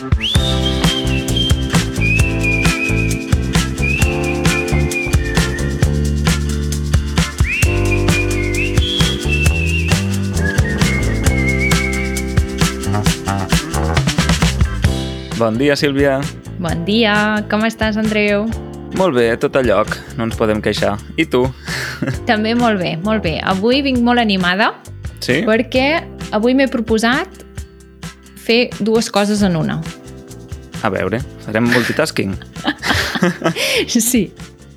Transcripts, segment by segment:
Bon dia, Sílvia. Bon dia, com estàs, Andreu? Molt bé, tot a lloc, no ens podem queixar. I tu? També molt bé, molt bé. Avui vinc molt animada Sí? perquè avui m'he proposat fer dues coses en una. A veure, farem multitasking. Sí,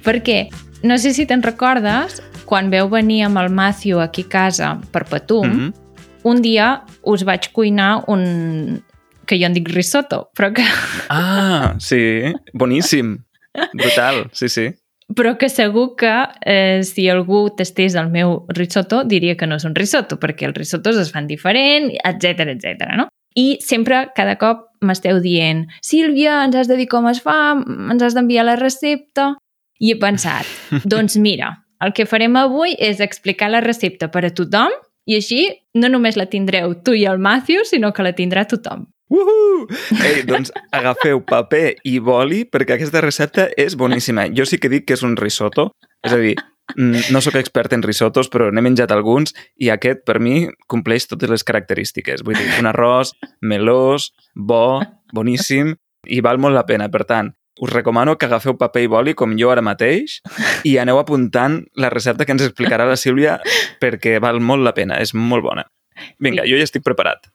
perquè no sé si te'n recordes, quan veu venir amb el Matthew aquí a casa per Patum, mm. -hmm. un dia us vaig cuinar un que jo en dic risotto, però que, Ah, sí, boníssim. Brutal, sí, sí. però que segur que eh, si algú tastés el meu risotto diria que no és un risotto, perquè els risottos es fan diferent, etc etc. no? I sempre, cada cop, m'esteu dient Sílvia, ens has de dir com es fa, ens has d'enviar la recepta... I he pensat, doncs mira, el que farem avui és explicar la recepta per a tothom i així no només la tindreu tu i el Matthew, sinó que la tindrà tothom. Uhu! Ei, doncs agafeu paper i boli perquè aquesta recepta és boníssima. Jo sí que dic que és un risotto, és a dir, no sóc expert en risottos, però n'he menjat alguns i aquest, per mi, compleix totes les característiques. Vull dir, un arròs melós, bo, boníssim i val molt la pena. Per tant, us recomano que agafeu paper i boli com jo ara mateix i aneu apuntant la recepta que ens explicarà la Sílvia perquè val molt la pena, és molt bona. Vinga, jo ja estic preparat.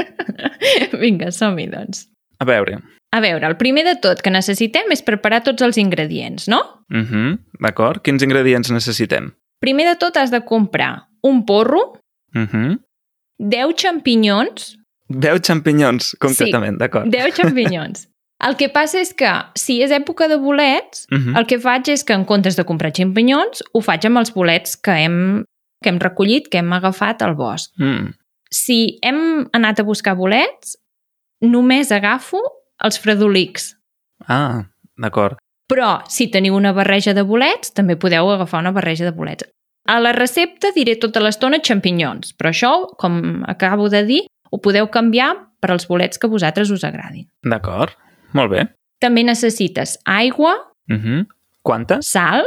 Vinga, som-hi, doncs. A veure, A veure, el primer de tot que necessitem és preparar tots els ingredients, no? Uh -huh, D'acord. Quins ingredients necessitem? Primer de tot has de comprar un porro, Uh -huh. 10 xampinyons, 10 xampinyons, concretament, d'acord. 10 xampinyons. El que passa és que, si és època de bolets, Uh -huh. el que faig és que en comptes de comprar xampinyons, ho faig amb els bolets que hem, que hem recollit, que hem agafat al bosc. Mm. Si hem anat a buscar bolets, només agafo els fredolics. Ah, d'acord. Però, si teniu una barreja de bolets, també podeu agafar una barreja de bolets. A la recepta diré tota l'estona xampinyons, però això, com acabo de dir, ho podeu canviar per als bolets que vosaltres us agradin. D'acord. Molt bé. També necessites aigua, Uh -huh. Quantes? sal,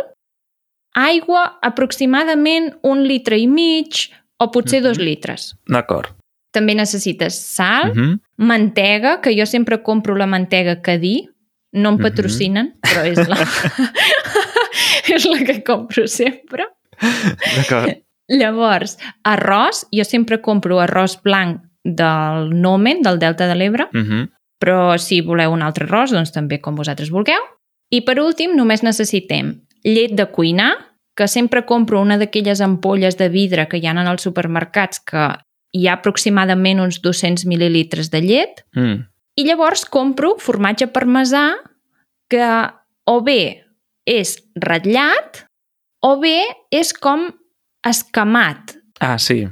aigua aproximadament un litre i mig o potser Mhm. dos litres. D'acord. També necessites sal, Uh -huh. mantega, que jo sempre compro la mantega Cadí, no em Mhm. patrocinen, però és la, és la que compro sempre. D'acord. Llavors, arròs, jo sempre compro arròs blanc del Nomen, del Delta de l'Ebre, Uh -huh. però si voleu un altre arròs, doncs també com vosaltres vulgueu. I per últim, només necessitem llet de cuinar, que sempre compro una d'aquelles ampolles de vidre que hi ha en els supermercats que hi ha aproximadament uns 200 mil·lilitres de llet, Mm. i llavors compro formatge parmesà que o bé és ratllat o bé és com escamat. Ah, sí.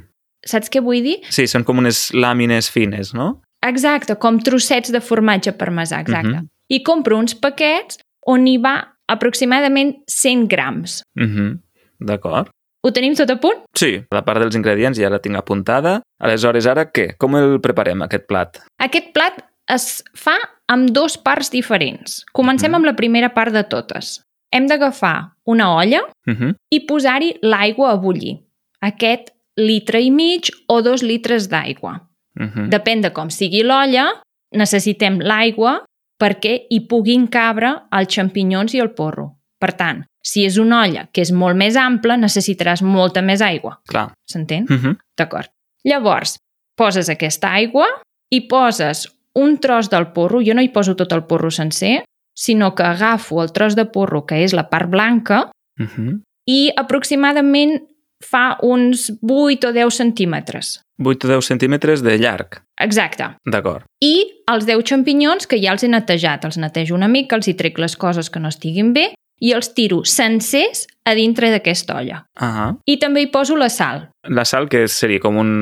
Saps què vull dir? Sí, són com unes làmines fines, no? Exacte, com trossets de formatge parmesà, exacte. Mhm. -huh. I compro uns paquets on hi va aproximadament 100 grams. Uh -huh. D'acord. Ho tenim tot a punt? Sí, la part dels ingredients ja la tinc apuntada. Aleshores, ara què? Com el preparem, aquest plat? Aquest plat es fa amb dos parts diferents. Comencem Mhm. amb la primera part de totes. Hem d'agafar una olla Uh -huh. i posar-hi l'aigua a bullir. Aquest litre i mig o dos litres d'aigua. Uh -huh. Depèn de com sigui l'olla, necessitem l'aigua perquè hi puguin cabre els xampinyons i el porro. Per tant, si és una olla que és molt més ampla, necessitaràs molta més aigua. Clar. S'entén? Uh -huh. D'acord. Llavors, poses aquesta aigua i poses un tros del porro. Jo no hi poso tot el porro sencer, sinó que agafo el tros de porro, que és la part blanca, Uh -huh. i aproximadament fa uns 8 o 10 centímetres. 8 o 10 centímetres de llarg. Exacte. D'acord. I els 10 xampinyons que ja els he netejat. Els netejo una mica, els hi trec les coses que no estiguin bé i els tiro sencers a dintre d'aquesta olla. Ah I també hi poso la sal. La sal, que seria com un,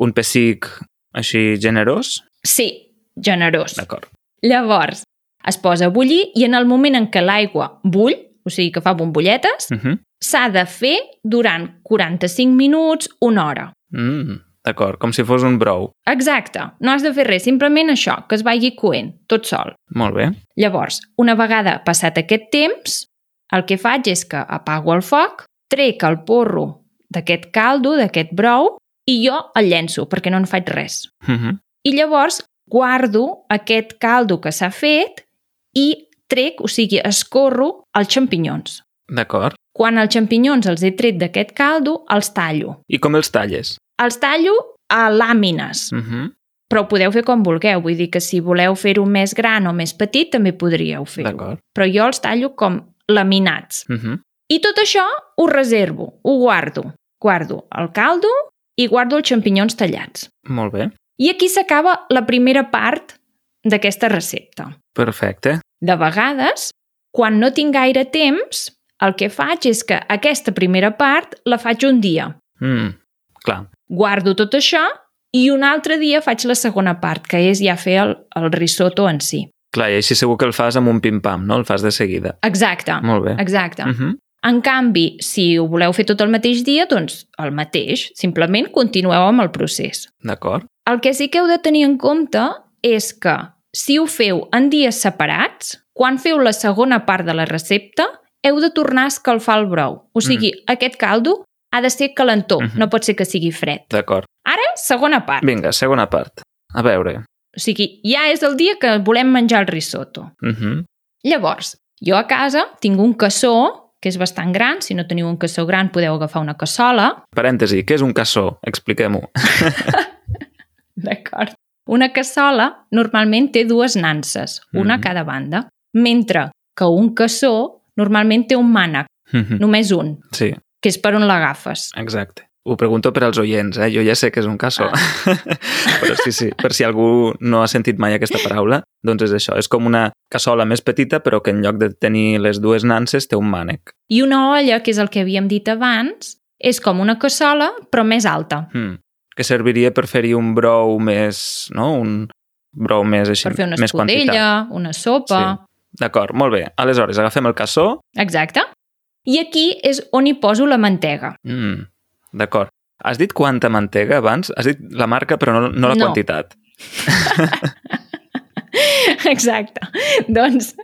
un pessic així generós? Sí, generós. D'acord. Llavors, es posa a bullir i en el moment en què l'aigua bull, o sigui que fa bombolletes, Uh -huh. s'ha de fer durant 45 minuts, una hora. mm, D'acord, com si fos un brou. Exacte, no has de fer res, simplement això, que es vagi coent, tot sol. Molt bé. Llavors, una vegada passat aquest temps, el que faig és que apago el foc, trec el porro d'aquest caldo, d'aquest brou, i jo el llenço, perquè no en faig res. Uh -huh. I llavors guardo aquest caldo que s'ha fet i trec, o sigui, escorro els xampinyons. D'acord. Quan els xampinyons els he tret d'aquest caldo, els tallo. I com els talles? Els tallo a làmines, Uh -huh. però ho podeu fer com vulgueu. Vull dir que si voleu fer-ho més gran o més petit, també podríeu fer-ho. Però jo els tallo com laminats. Uh -huh. I tot això ho reservo, ho guardo. Guardo el caldo i guardo els xampinyons tallats. Molt bé. I aquí s'acaba la primera part d'aquesta recepta. Perfecte. De vegades, quan no tinc gaire temps, el que faig és que aquesta primera part la faig un dia. Mm. Clar. Guardo tot això i un altre dia faig la segona part, que és ja fer el, el risotto en si. Clar, i així segur que el fas amb un pim-pam, no? El fas de seguida. Exacte. Molt bé. Exacte. Uh -huh. En canvi, si ho voleu fer tot el mateix dia, doncs el mateix. Simplement continueu amb el procés. D'acord. El que sí que heu de tenir en compte és que si ho feu en dies separats, quan feu la segona part de la recepta, heu de tornar a escalfar el brou. O sigui, mm. aquest caldo ha de ser calentó, Mhm. no pot ser que sigui fred. D'acord. Ara, segona part. Vinga, segona part. A veure. O sigui, ja és el dia que volem menjar el risotto. Uh -huh. Llavors, jo a casa tinc un cassó que és bastant gran. Si no teniu un cassó gran, podeu agafar una cassola. Parèntesi, què és un cassó? Expliquem-ho. D'acord. Una cassola normalment té dues nanses, una a Mhm. cada banda, mentre que un cassó normalment té un mànec, Uh -huh. només un, Sí, que és per on l'agafes. exacte. Ho pregunto per als oients, eh? Jo ja sé que és un cassó. Ah. Però sí, sí, per si algú no ha sentit mai aquesta paraula, doncs és això. És com una cassola més petita, però que en lloc de tenir les dues nanses té un mànec. I una olla, que és el que havíem dit abans, és com una cassola, però més alta, Hmm. Que serviria per fer-hi un brou més... No? Un brou més així, per fer una més quantitat. escudella, una sopa... D'acord, molt bé. Aleshores, agafem el cassó. Exacte. I aquí és on hi poso la mantega. Mm, D'acord. Has dit quanta mantega abans? Has dit la marca, però no, no la No. quantitat. Exacte. doncs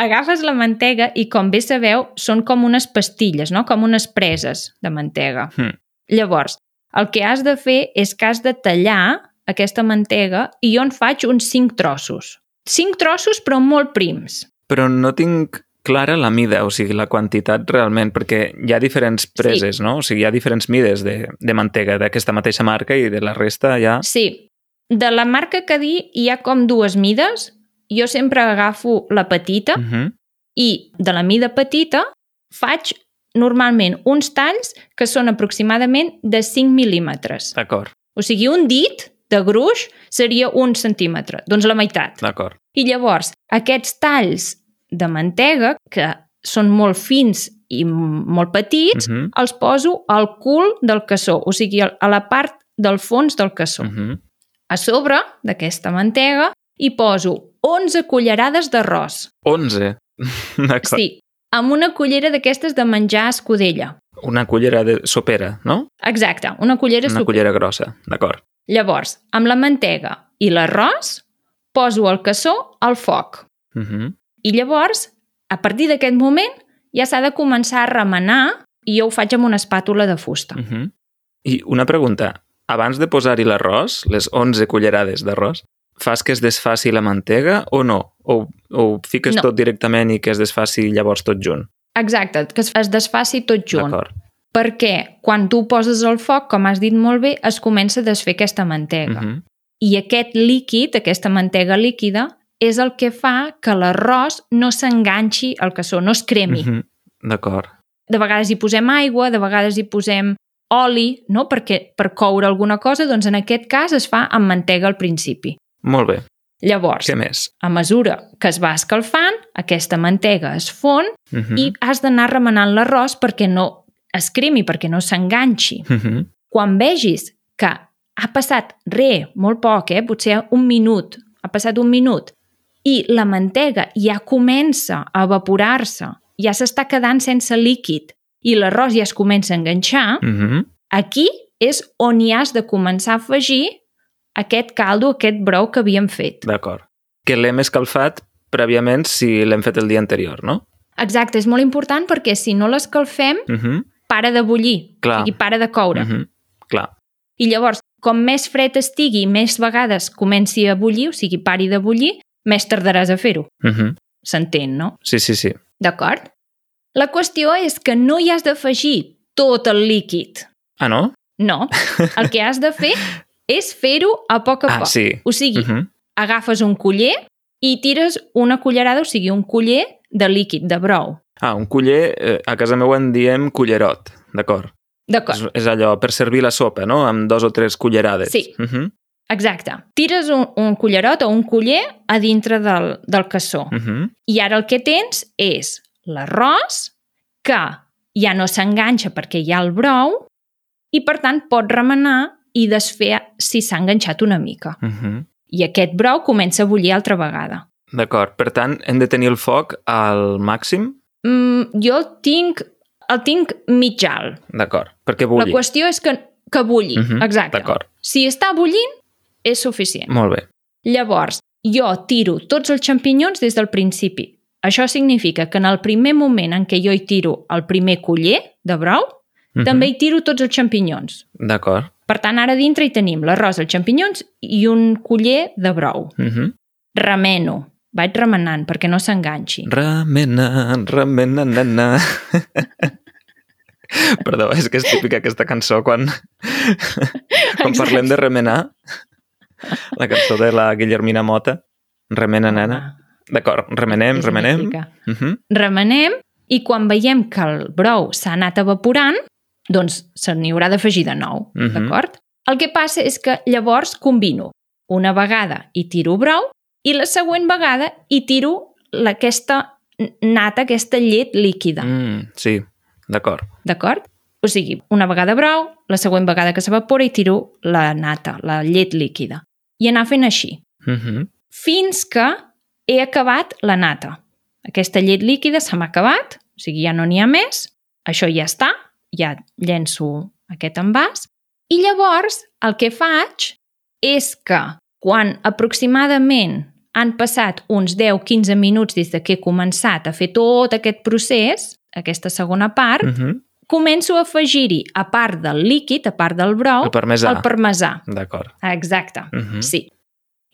agafes la mantega i, com bé sabeu, són com unes pastilles, no? com unes preses de mantega. Hmm. Llavors, el que has de fer és que has de tallar aquesta mantega i jo en faig uns cinc trossos. Cinc trossos, però molt prims. Però no tinc clara la mida, o sigui, la quantitat realment, perquè hi ha diferents preses, no? O sigui, hi ha diferents mides de, de mantega d'aquesta mateixa marca i de la resta ja... Sí, de la marca que di hi ha com dues mides. Jo sempre agafo la petita Uh -huh. i de la mida petita faig normalment uns talls que són aproximadament de 5 mil·límetres. D'acord, O sigui, un dit de gruix seria un centímetre, doncs la meitat. d'acord. I llavors, aquests talls de mantega, que són molt fins i molt petits, Uh -huh. els poso al cul del cassó, o sigui, a la part del fons del cassó. Uh -huh. A sobre d'aquesta mantega hi poso 11 cullerades d'arròs. 11. D'acord. Sí, amb una cullera d'aquestes de menjar escudella. Una cullera de sopera, no? Exacte, una cullera Una super. cullera grossa, d'acord. Llavors, amb la mantega i l'arròs, poso el cassó al foc. Uh -huh. I llavors, a partir d'aquest moment, ja s'ha de començar a remenar i jo ho faig amb una espàtula de fusta. Uh -huh. I una pregunta. Abans de posar-hi l'arròs, les 11 cullerades d'arròs, fas que es desfaci la mantega o no? O, o fiques No. tot directament i que es desfaci llavors tot junt? Exacte, que es es desfaci tot junt. D'acord. Perquè quan tu ho poses al foc, com has dit molt bé, es comença a desfer aquesta mantega. Uh -huh. I aquest líquid, aquesta mantega líquida, és el que fa que l'arròs no s'enganxi al cassó, no es cremi. Uh -huh. D'acord. De vegades hi posem aigua, de vegades hi posem oli, no? Perquè per coure alguna cosa, doncs en aquest cas es fa amb mantega al principi. Molt bé. Llavors, Què més? a mesura que es va escalfant, aquesta mantega es fon Uh -huh. i has d'anar remenant l'arròs perquè no es cremi, perquè no s'enganxi. Uh -huh. Quan vegis que ha passat re, molt poc, eh? potser un minut, ha passat un minut, i la mantega ja comença a evaporar-se, ja s'està quedant sense líquid, i l'arròs ja es comença a enganxar, Uh -huh. aquí és on hi has de començar a afegir aquest caldo, aquest brou que havíem fet. D'acord. Que l'hem escalfat prèviament si l'hem fet el dia anterior, no? Exacte, és molt important perquè si no l'escalfem, Uh -huh. para de bullir, Clar. o sigui, para de coure. Uh -huh. Clar. I llavors, com més fred estigui, més vegades comenci a bullir, o sigui, pari de bullir, més tardaràs a fer-ho. Uh -huh. S'entén, no? Sí, sí, sí. D'acord? La qüestió és que no hi has d'afegir tot el líquid. Ah, no? No. El que has de fer és fer-ho a poc a Ah, poc. sí. O sigui, Uh -huh. agafes un culler i tires una cullerada, o sigui, un culler de líquid, de brou. Ah, un culler, eh, a casa meva en diem cullerot, d'acord. D'acord. És, és allò per servir la sopa, no? Amb dos o tres cullerades. Sí. Uh -huh. Exacte. Tires un, un cullerot o un culler a dintre del, del cassó. Uh -huh. I ara el que tens és l'arròs, que ja no s'enganxa perquè hi ha el brou, i per tant pot remenar i desfer si s'ha enganxat una mica. Uh -huh. I aquest brou comença a bullir altra vegada. D'acord. Per tant, hem de tenir el foc al màxim? Mm, jo el tinc, el tinc mig alt. D'acord. Perquè La bulli. qüestió és que, que bulli, Mhm, exacte. d'acord. Si està bullint, és suficient. Molt bé. Llavors, jo tiro tots els xampinyons des del principi. Això significa que en el primer moment en què jo hi tiro el primer culler de brou, Uh -huh. també hi tiro tots els xampinyons. D'acord. Per tant, ara dintre hi tenim l'arròs, els xampinyons i un culler de brou. Uh -huh. Remeno. Vaig remenant perquè no s'enganxi. Remena, remena, nena. Perdó, és que és típica aquesta cançó quan, quan parlem de remenar. La cançó de la Guillermina Mota. Remena, nena. D'acord, remenem, És remenem. Uh -huh. Remenem i quan veiem que el brou s'ha anat evaporant, doncs se n'hi haurà d'afegir de nou, Mhm. d'acord? El que passa és que llavors combino. Una vegada hi tiro brou i la següent vegada hi tiro aquesta nata, aquesta llet líquida, Mm, sí, d'acord. d'acord? O sigui, una vegada brou, la següent vegada que s'evapora hi tiro la nata, la llet líquida. I anar fent així, Uh -huh. fins que he acabat la nata. Aquesta llet líquida se m'ha acabat, o sigui, ja no n'hi ha més, això ja està, ja llenço aquest envàs, i llavors el que faig és que quan aproximadament han passat uns 10-15 minuts des de que he començat a fer tot aquest procés, aquesta segona part, Uh -huh. Començo a afegir-hi, a part del líquid, a part del brou, El parmesà. el parmesà. D'acord. Exacte, Uh -huh. sí.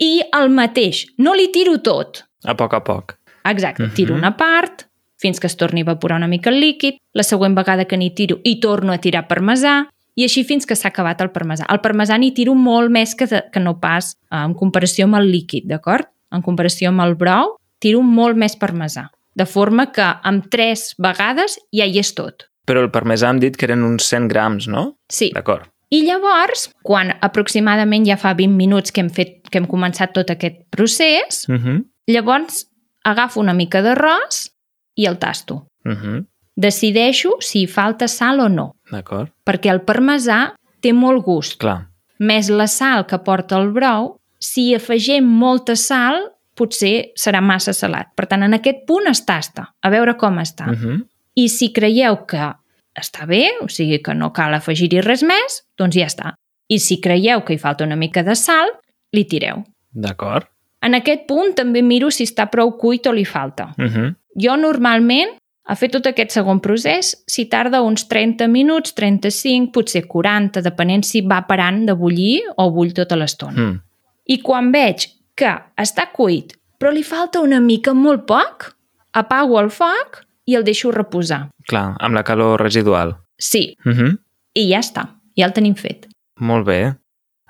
I el mateix, no li tiro tot. A poc a poc. Exacte, Mhm. tiro una part fins que es torni a evaporar una mica el líquid, la següent vegada que n'hi tiro hi torno a tirar parmesà, i així fins que s'ha acabat el parmesà. El parmesà n'hi tiro molt més que, de, que no pas eh, en comparació amb el líquid, d'acord? En comparació amb el brou, tiro molt més parmesà. De forma que amb tres vegades ja hi és tot. Però el parmesà hem dit que eren uns 100 grams, no? Sí. D'acord. I llavors, quan aproximadament ja fa 20 minuts que hem, fet, que hem començat tot aquest procés, Uh -huh. llavors agafo una mica d'arròs i el tasto. Uh -huh. Decideixo si hi falta sal o no, D'acord. perquè el parmesà té molt gust. Clar. Més la sal que porta el brou, si afegim molta sal, potser serà massa salat. Per tant, en aquest punt es tasta, a veure com està. Uh -huh. I si creieu que està bé, o sigui que no cal afegir-hi res més, doncs ja està. I si creieu que hi falta una mica de sal, li tireu. D'acord. En aquest punt també miro si està prou cuit o li falta. Uh -huh. Jo normalment, a fer tot aquest segon procés, si tarda uns 30 minuts, 35, potser 40, depenent si va parant de bullir o bull tota l'estona. Mm. I quan veig que està cuit, però li falta una mica molt poc, apago el foc i el deixo reposar. Clar, amb la calor residual. Sí, Uh -huh. i ja està, ja el tenim fet. Molt bé.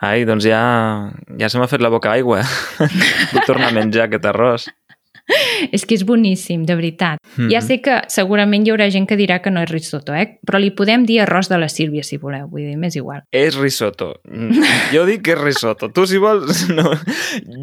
Ai, doncs ja, ja se m'ha fet la boca aigua. Vull tornar a menjar aquest arròs. És que és boníssim, de veritat. Mm Mhm. -hmm. Ja sé que segurament hi haurà gent que dirà que no és risotto, eh? però li podem dir arròs de la Sílvia, si voleu, vull dir, m'és igual. És risotto. Jo dic que és risotto. Tu, si vols, no.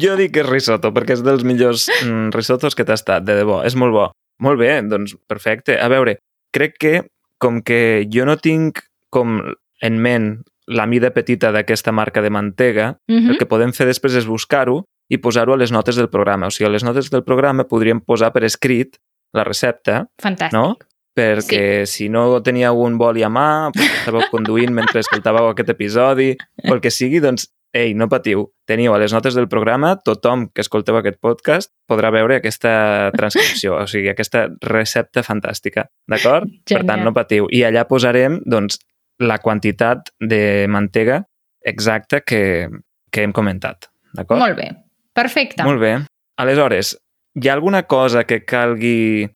Jo dic que és risotto, perquè és dels millors mm, risottos que t'ha estat, de debò. És molt bo. Molt bé, doncs perfecte. A veure, crec que com que jo no tinc com en ment la mida petita d'aquesta marca de mantega, Mm -hmm. el que podem fer després és buscar-ho i posar-ho a les notes del programa. O sigui, a les notes del programa podríem posar per escrit la recepta, Fantàstic. no? perquè sí. si no teníeu un boli a mà, perquè estàveu conduint mentre escoltàveu aquest episodi, o el que sigui, doncs, ei, no patiu, teniu a les notes del programa, tothom que escolteu aquest podcast podrà veure aquesta transcripció, o sigui, aquesta recepta fantàstica, d'acord? Per tant, no patiu. I allà posarem, doncs, la quantitat de mantega exacta que, que hem comentat, d'acord? Molt bé, perfecte. Molt bé. Aleshores, hi ha alguna cosa que calgui...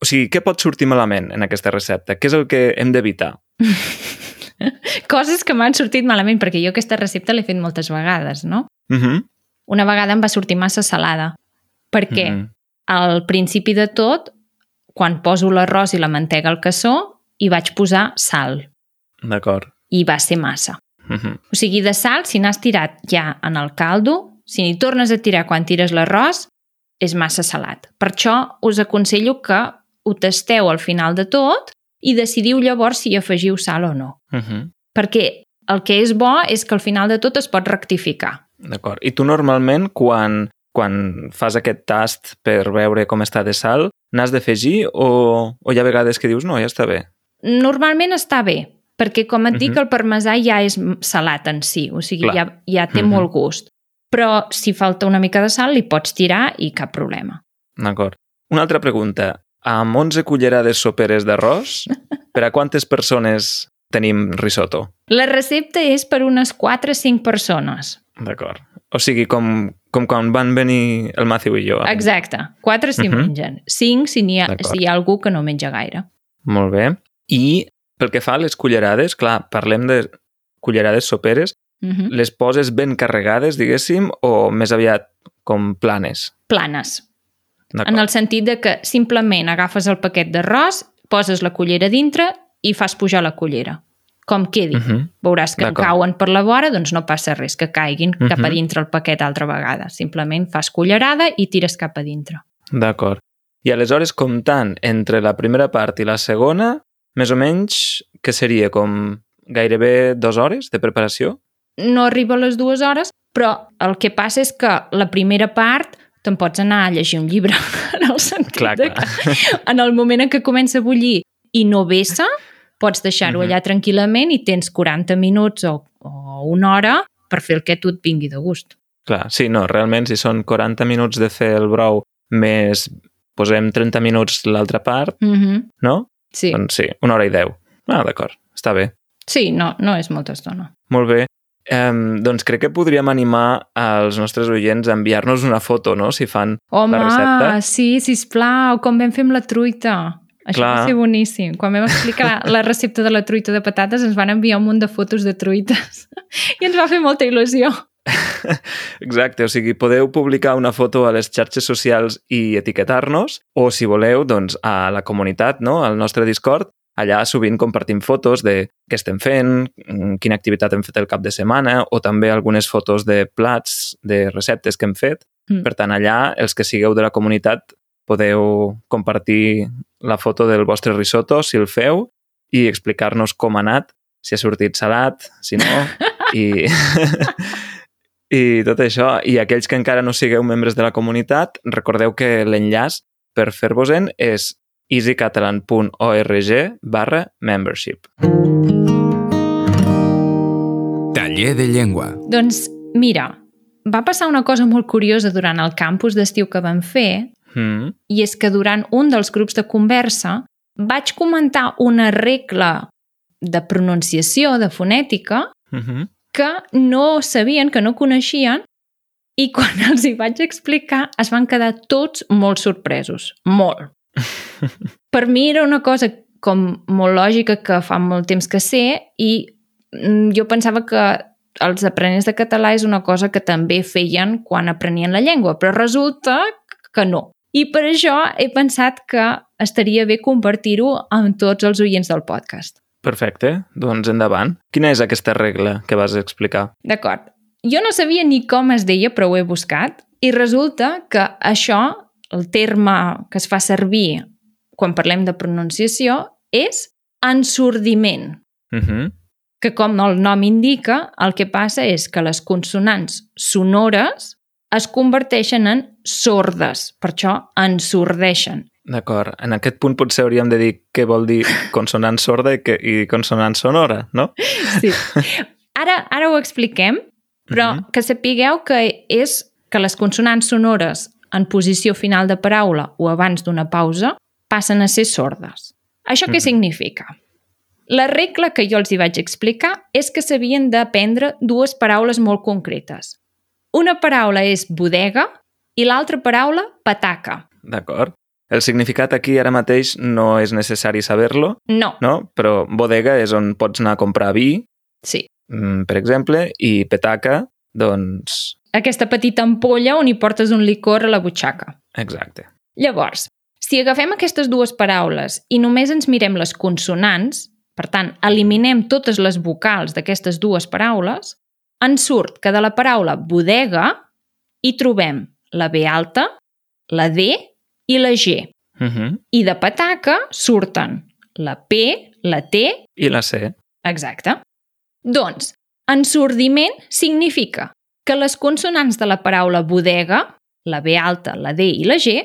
O sigui, què pot sortir malament en aquesta recepta? Què és el que hem d'evitar? Coses que m'han sortit malament, perquè jo aquesta recepta l'he fet moltes vegades, no? Uh -huh. Una vegada em va sortir massa salada, perquè uh -huh. al principi de tot, quan poso l'arròs i la mantega al cassó, hi vaig posar sal. D'acord. I va ser massa. Uh -huh. O sigui, de sal, si n'has tirat ja en el caldo, si n'hi tornes a tirar quan tires l'arròs, és massa salat. Per això us aconsello que ho tasteu al final de tot i decidiu llavors si hi afegiu sal o no. Uh -huh. Perquè el que és bo és que al final de tot es pot rectificar. D'acord. I tu normalment, quan, quan fas aquest tast per veure com està de sal, n'has d'afegir o, o hi ha vegades que dius no, ja està bé? Normalment està bé, perquè com et uh -huh. dic, el parmesà ja és salat en si, o sigui, Clar. ja, ja té Mhm. molt gust. Però si falta una mica de sal, li pots tirar i cap problema. D'acord. Una altra pregunta. Amb 11 cullerades soperes d'arròs, per a quantes persones tenim risotto? La recepta és per unes 4 o 5 persones. D'acord. O sigui, com, com quan van venir el Matthew i jo. Exacte. 4 si Mhm. mengen. 5 si, n'hi ha, si hi ha algú que no menja gaire. Molt bé. I pel que fa a les cullerades, clar, parlem de cullerades soperes, Mhm. les poses ben carregades, diguéssim, o més aviat com planes? Planes. En el sentit de que simplement agafes el paquet d'arròs, poses la cullera dintre i fas pujar la cullera. Com quedi. Uh -huh. Veuràs que cauen per la vora, doncs no passa res, que caiguin Mhm. cap a dintre el paquet altra vegada. Simplement fas cullerada i tires cap a dintre. D'acord. I aleshores, comptant entre la primera part i la segona, més o menys, que seria com gairebé dues hores de preparació? No arriba a les dues hores, però el que passa és que la primera part te'n pots anar a llegir un llibre, en el sentit Clar, de clar. que en el moment en què comença a bullir i no vessa, pots deixar-ho Mhm. allà tranquil·lament i tens 40 minuts o, o una hora per fer el que a tu et vingui de gust. Clar, sí, no, realment, si són 40 minuts de fer el brou més posem 30 minuts l'altra part, Mm -hmm. no? Sí. Doncs sí, una hora i deu. Ah, d'acord, està bé. sí, no, no és molta estona. Molt bé. Um, doncs crec que podríem animar als nostres oients a enviar-nos una foto, no?, si fan Home, la recepta. sí, sisplau, com vam fer amb la truita. Això Clar. va ser boníssim. Quan vam explicar la recepta de la truita de patates ens van enviar un munt de fotos de truites i ens va fer molta il·lusió. Exacte, o sigui, podeu publicar una foto a les xarxes socials i etiquetar-nos, o si voleu, doncs, a la comunitat, no?, al nostre Discord, allà sovint compartim fotos de què estem fent, mm, quina activitat hem fet el cap de setmana, o també algunes fotos de plats, de receptes que hem fet. Mm. Per tant, allà, els que sigueu de la comunitat, podeu compartir la foto del vostre risotto, si el feu, i explicar-nos com ha anat, si ha sortit salat, si no, i, i tot això. I aquells que encara no sigueu membres de la comunitat, recordeu que l'enllaç per fer-vos-en és easycatalan.org barra membership. Taller de llengua. Doncs mira, va passar una cosa molt curiosa durant el campus d'estiu que vam fer Mm. i és que durant un dels grups de conversa vaig comentar una regla de pronunciació, de fonètica, Mm -hmm. que no sabien, que no coneixien, i quan els hi vaig explicar es van quedar tots molt sorpresos. Molt. Per mi era una cosa com molt lògica que fa molt temps que sé i mm, jo pensava que els aprenents de català és una cosa que també feien quan aprenien la llengua, però resulta que no. I per això he pensat que estaria bé compartir-ho amb tots els oients del podcast. Perfecte, doncs endavant. Quina és aquesta regla que vas explicar? D'acord. Jo no sabia ni com es deia, però ho he buscat, i resulta que això, el terme que es fa servir quan parlem de pronunciació, és ensordiment, Mm -hmm. que com el nom indica, el que passa és que les consonants sonores es converteixen en sordes, per això ensordeixen. D'acord. En aquest punt potser hauríem de dir què vol dir consonant sorda i, que, i consonant sonora, no? Sí. Ara, ara ho expliquem, però Mhm. que sapigueu que és que les consonants sonores en posició final de paraula o abans d'una pausa passen a ser sordes. Això què Mhm. significa? La regla que jo els hi vaig explicar és que s'havien d'aprendre dues paraules molt concretes. Una paraula és bodega i l'altra paraula pataca. D'acord. El significat aquí ara mateix no és necessari saber-lo, No, no? Però bodega és on pots anar a comprar vi, sí. mm, per exemple, i petaca, doncs... Aquesta petita ampolla on hi portes un licor a la butxaca. Exacte. Llavors, si agafem aquestes dues paraules i només ens mirem les consonants, per tant, eliminem totes les vocals d'aquestes dues paraules, ens surt que de la paraula bodega hi trobem la B alta, la D i la G. Uh -huh. I de pataca surten la P, la T, I la C. exacte. Doncs, ensordiment significa que les consonants de la paraula bodega, la B alta, la D i la G,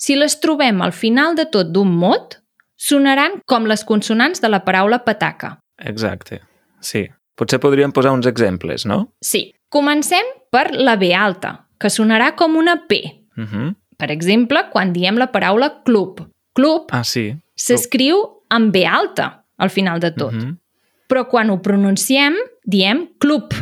si les trobem al final de tot d'un mot, sonaran com les consonants de la paraula pataca. Exacte. Sí. Potser podríem posar uns exemples, no? Sí, comencem per la B alta, que sonarà com una P. Uh -huh. Per exemple, quan diem la paraula club. Club Ah, sí. s'escriu amb B alta al final de tot. Uh -huh. Però quan ho pronunciem, diem club.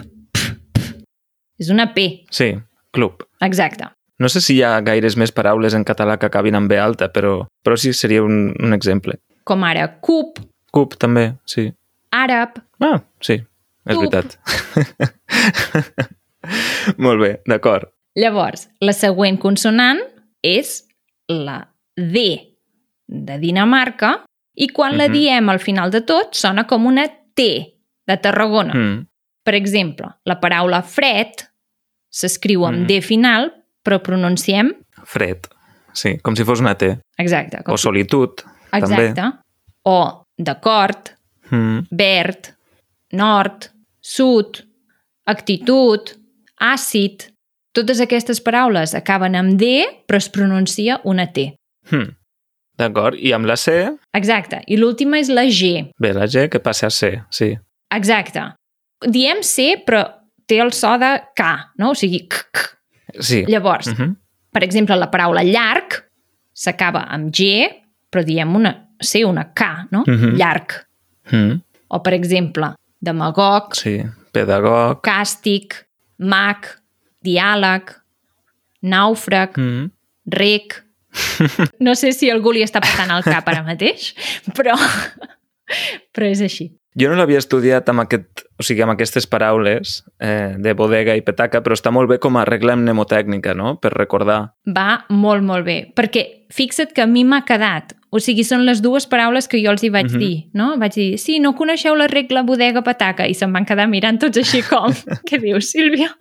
És una P, Sí, club. exacte. No sé si hi ha gaires més paraules en català que acabin amb B alta, però, però sí seria un, un exemple. Com ara cub, Cup, també, sí. àrab, Ah, sí, és Cup. veritat. Molt bé, d'acord. Llavors, la següent consonant és la D de Dinamarca i quan la Mhm. diem al final de tot sona com una T de Tarragona. Mm. Per exemple, la paraula fred s'escriu amb Mhm. D final, però pronunciem... Fred, sí, com si fos una T. Exacte. Com O solitud, Exacte. també. O d'acord, Mm. verd, nord, sud, actitud, àcid... Totes aquestes paraules acaben amb D, però es pronuncia una T. Mm. D'acord, i amb la C, Exacte. I l'última és la G. ve la G que passa a C, sí. Exacte. Diem C, però té el so de K, no? O sigui, k, k. Sí. Llavors, Mm -hmm. per exemple, la paraula llarg s'acaba amb G, però diem una C, una K, no? Mhm. Llarg. mm. O, per exemple, demagog, Sí, pedagog. càstig, mag, diàleg, nàufrag, Mm. rec... No sé si algú li està passant al cap ara mateix, però, però és així. Jo no l'havia estudiat amb, aquest, o sigui, amb aquestes paraules eh, de bodega i petaca, però està molt bé com a regla mnemotècnica, no?, per recordar. Va molt, molt bé, perquè fixa't que a mi m'ha quedat. O sigui, són les dues paraules que jo els hi vaig Mhm. dir, no? Vaig dir, sí, no coneixeu la regla bodega-pataca, i se'm van quedar mirant tots així com, què dius, Sílvia?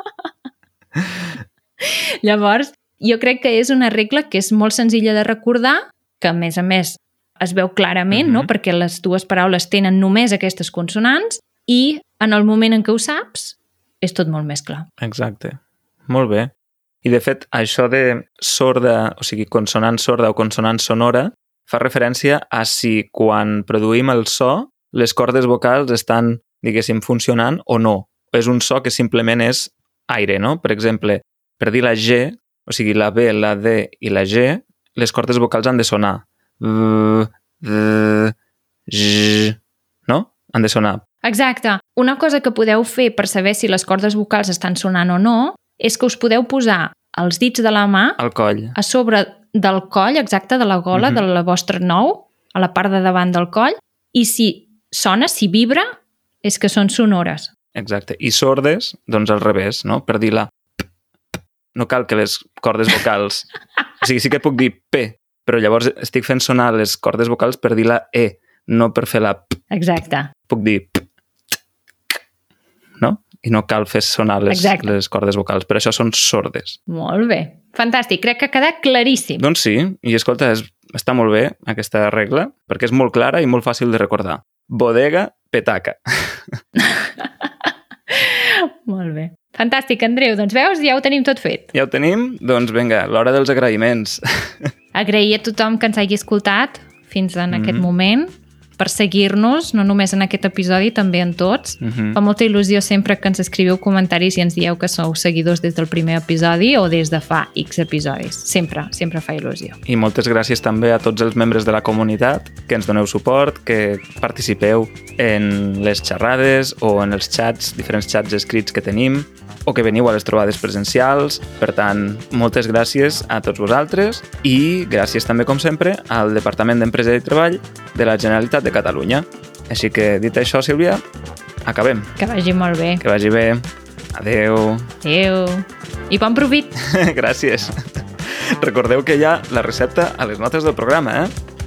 Llavors, jo crec que és una regla que és molt senzilla de recordar, que a més a més es veu clarament, no? Mhm. perquè les dues paraules tenen només aquestes consonants, i en el moment en què ho saps, és tot molt més clar. Exacte. Molt bé. I, de fet, això de sorda, o sigui, consonant sorda o consonant sonora, fa referència a si quan produïm el so les cordes vocals estan, diguéssim, funcionant o no. És un so que simplement és aire, no? Per exemple, per dir la G, o sigui, la B, la D i la G, les cordes vocals han de sonar. V, V, J, no? Han de sonar. Exacte. Una cosa que podeu fer per saber si les cordes vocals estan sonant o no és que us podeu posar els dits de la mà Al coll. a sobre del coll, exacte, de la gola, Mhm. de la vostra nou, a la part de davant del coll, i si sona, si vibra, és que són sonores. Exacte. I sordes, doncs al revés, no? Per dir la. No cal que les cordes vocals... O sigui, sí que puc dir P, però llavors estic fent sonar les cordes vocals per dir la E, no per fer la P. Exacte. Puc dir P, no? I no cal fer sonar les, Exacte. les cordes vocals. Per això són sordes. Molt bé. Fantàstic. Crec que ha quedat claríssim. Doncs sí, i escolta, és, està molt bé aquesta regla, perquè és molt clara i molt fàcil de recordar. Bodega, petaca. Molt bé. Fantàstic, Andreu. Doncs veus, ja ho tenim tot fet. Ja ho tenim? Doncs vinga, l'hora dels agraïments. agrair a tothom que ens hagi escoltat fins en Mhm. aquest moment per seguir-nos, no només en aquest episodi, també en tots. Mhm. Fa molta il·lusió sempre que ens escriviu comentaris i ens dieu que sou seguidors des del primer episodi o des de fa X episodis. Sempre, sempre fa il·lusió. I moltes gràcies també a tots els membres de la comunitat que ens doneu suport, que participeu en les xerrades o en els xats, diferents xats escrits que tenim, o que veniu a les trobades presencials. Per tant, moltes gràcies a tots vosaltres i gràcies també, com sempre, al Departament d'Empresa i Treball de la Generalitat de Catalunya. Així que, dit això, Sílvia, acabem. Que vagi molt bé. Que vagi bé. Adeu. Adéu. I bon provit! Gràcies. Recordeu que hi ha la recepta a les notes del programa, eh?